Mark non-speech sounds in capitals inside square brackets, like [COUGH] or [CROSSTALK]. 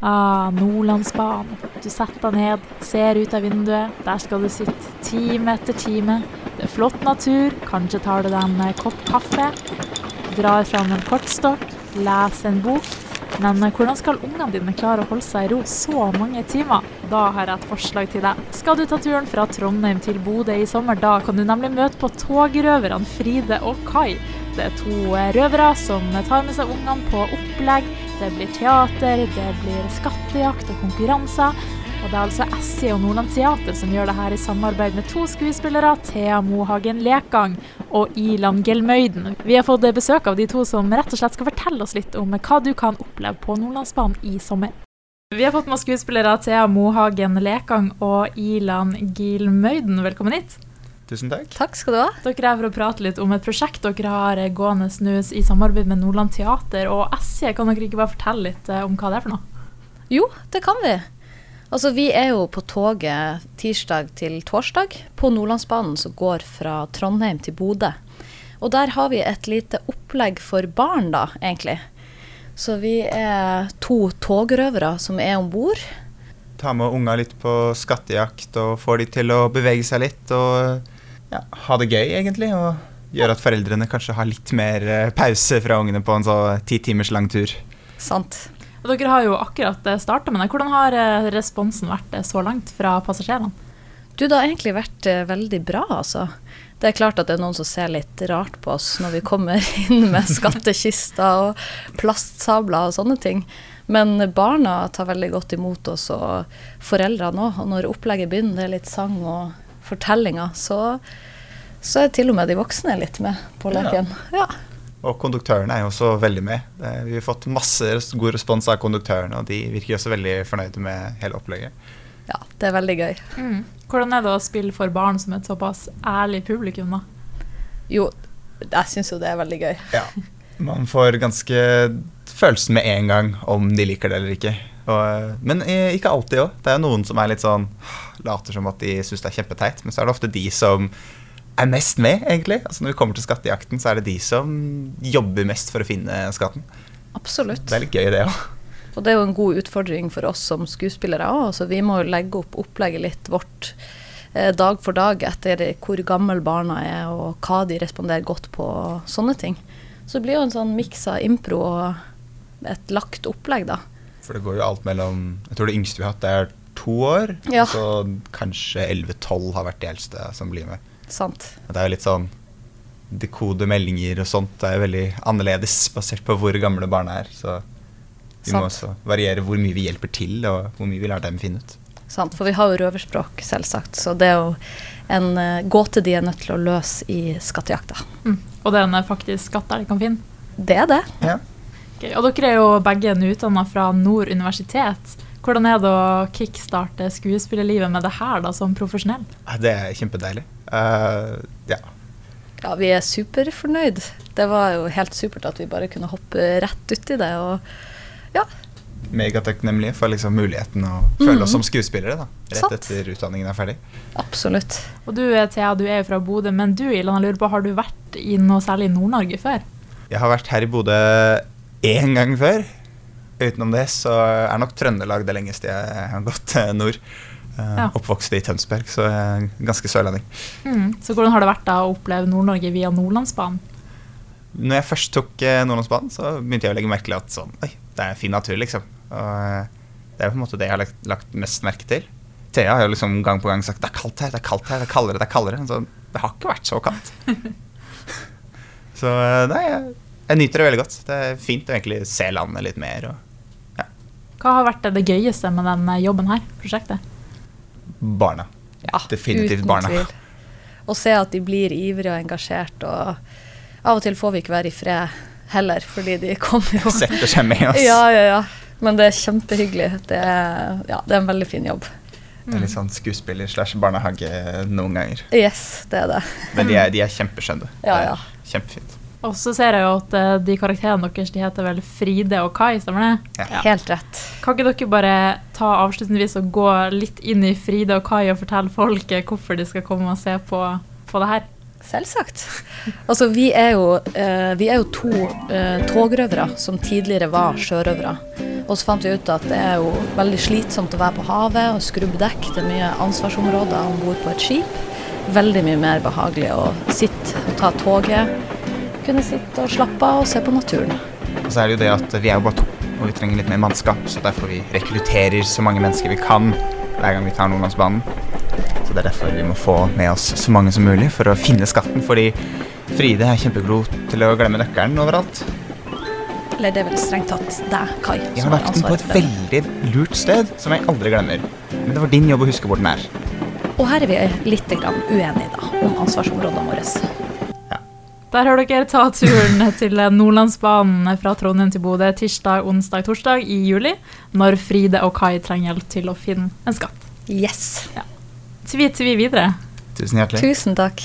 Ah, Nordlandsbanen. Du setter deg ned, ser ut av vinduet. Der skal du sitte time etter time. Det er flott natur. Kanskje tar du deg en eh, kopp kaffe. Drar fram en kortstokk, leser en bok. Men eh, hvordan skal ungene dine klare å holde seg i ro så mange timer? Da har jeg et forslag til deg. Skal du ta turen fra Trondheim til Bodø i sommer, da kan du nemlig møte på togrøverne Fride og Kai. Det er to eh, røvere som tar med seg ungene på opplegg. Det blir teater, det blir skattejakt og konkurranser. Og det er altså SI og Nordland Teater som gjør det her i samarbeid med to skuespillere, Thea Mohagen Lekang og Ilan Gelmøyden. Vi har fått besøk av de to som rett og slett skal fortelle oss litt om hva du kan oppleve på Nordlandsbanen i sommer. Vi har fått med skuespillere Thea Mohagen Lekang og Ilan Gilmøyden. Velkommen hit. Tusen takk. Takk skal du ha. Dere er for å prate litt om et prosjekt dere har gående nå i samarbeid med Nordland Teater og SJ. Kan dere ikke bare fortelle litt eh, om hva det er for noe? Jo, det kan vi. Altså, Vi er jo på toget tirsdag til torsdag på Nordlandsbanen som går fra Trondheim til Bodø. Og der har vi et lite opplegg for barn, da, egentlig. Så vi er to togrøvere som er om bord ta med unger litt på skattejakt og få de til å bevege seg litt og ja, ha det gøy, egentlig. Og gjøre at foreldrene kanskje har litt mer eh, pause fra ungene på en så ti timers lang tur. Sant. Og dere har jo akkurat eh, starta med det. Hvordan har eh, responsen vært så langt fra passasjerene? Du, det har egentlig vært veldig bra, altså. Det er klart at det er noen som ser litt rart på oss når vi kommer [LAUGHS] inn med skattkister og plastsabler og sånne ting. Men barna tar veldig godt imot oss, og foreldrene òg. Og når opplegget begynner, det er litt sang og fortellinger, så, så er til og med de voksne litt med på leken. Ja. ja. Og konduktørene er jo også veldig med. Vi har fått masse god respons av konduktørene, og de virker også veldig fornøyde med hele opplegget. Ja, det er veldig gøy. Mm. Hvordan er det å spille for barn som et såpass ærlig publikum, da? Jo, jeg syns jo det er veldig gøy. Ja. Man får ganske følelsen med en gang om de liker det eller ikke. Og, men ikke alltid òg. Det er jo noen som er litt sånn later som at de syns det er kjempeteit, men så er det ofte de som er mest med, egentlig. Altså Når vi kommer til skattejakten, så er det de som jobber mest for å finne skatten. Absolutt. Det er litt gøy, det òg. Og det er jo en god utfordring for oss som skuespillere òg. Så vi må legge opp opplegget litt vårt eh, dag for dag etter hvor gammel barna er og hva de responderer godt på og sånne ting. Så det blir jo en sånn miks av impro og et lagt opplegg, da. For det går jo alt mellom Jeg tror det yngste vi har hatt, er to år. Ja. Så kanskje 11-12 har vært de eldste som blir med. Sant. Det er jo litt sånn Dekode meldinger og sånt det er veldig annerledes basert på hvor gamle barna er. Så vi Sant. må også variere hvor mye vi hjelper til, og hvor mye vi lar dem finne ut. Sant, for vi har jo røverspråk, selvsagt. Så det er jo en uh, gåte de er nødt til å løse i skattejakta. Mm. Og det er en faktisk skatt der de kan finne? Det er det. Ja. Okay, og dere er jo begge utdanna fra Nord universitet. Hvordan er det å kickstarte skuespillerlivet med det her da, som profesjonell? Det er kjempedeilig. Uh, ja. Ja, vi er superfornøyd. Det var jo helt supert at vi bare kunne hoppe rett uti det. Og ja, megatakknemlige for liksom muligheten å føle oss mm. som skuespillere. da, Rett Satt. etter utdanningen er ferdig. Absolutt. Og du Thea, du er jo fra Bodø, men du Ilan, lurer på, har du vært i noe særlig i Nord-Norge før? Jeg har vært her i Bodø én gang før. Utenom det så er nok Trøndelag det lengste jeg har gått nord. Uh, ja. Oppvokst i Tønsberg, så er ganske sørlending. Mm. Så hvordan har det vært da å oppleve Nord-Norge via Nordlandsbanen? Når jeg først tok Nordlandsbanen, så begynte jeg å legge merke til at sånn, oi, det er fin natur, liksom. Og eh, det er på en måte det jeg har lagt, lagt mest merke til. Thea har jo liksom gang på gang sagt det er kaldt her, det er kaldt her, det er kaldere, det er kaldere. Så det har ikke vært så kaldt. [LAUGHS] så eh, nei, jeg, jeg, nyter det veldig godt. Det er fint å egentlig se landet litt mer. Og, ja. Hva har vært det gøyeste med den eh, jobben her, prosjektet? Barna. Ja, Definitivt uten barna. Tvil. Å se at de blir ivrige og engasjert. Og av og til får vi ikke være i fred heller, fordi de kommer jo Setter seg med oss. [LAUGHS] Ja, ja, ja. Men det er kjempehyggelig. Det er, ja, det er en veldig fin jobb. Det er litt sånn skuespiller slash barnehage noen ganger. Yes, det er det. Men de er, de er [LAUGHS] kjempeskjønne. Ja, ja. Kjempefint. Og så ser jeg jo at uh, de karakterene deres de heter vel Fride og Kai, stemmer det? Ja. ja. Helt rett. Kan ikke dere bare ta avslutningsvis og gå litt inn i Fride og Kai og fortelle folket hvorfor de skal komme og se på, på det her? Selvsagt. Altså, vi er jo, eh, vi er jo to eh, togrøvere som tidligere var sjørøvere. Og så fant vi ut at det er jo veldig slitsomt å være på havet og skrubbe dekk. Det er mye ansvarsområder om bord på et skip. Veldig mye mer behagelig å sitte og ta toget. Kunne sitte og slappe av og se på naturen. Og så er det jo det at vi er jo bare to, og vi trenger litt mer mannskap. Så derfor vi rekrutterer så mange mennesker vi kan hver gang vi tar Nordlandsbanen. Så det er derfor vi må få med oss så mange som mulig for å finne skatten. Fordi Fride er kjempegod til å glemme nøkkelen overalt. Eller det er vel strengt tatt deg, Kai, Jeg har har lagt den på et veldig lurt sted som jeg aldri glemmer. Men det var din jobb å huske hvor den er. Og her er vi litt uenige da, om ansvarsområdene våre. Der har dere ta turen til Nordlandsbanen fra Trondheim til Bodø tirsdag, onsdag, torsdag i juli, når Fride og Kai trenger hjelp til å finne en skatt. Yes. Tvi tvi vi videre. Tusen hjertelig. Tusen takk.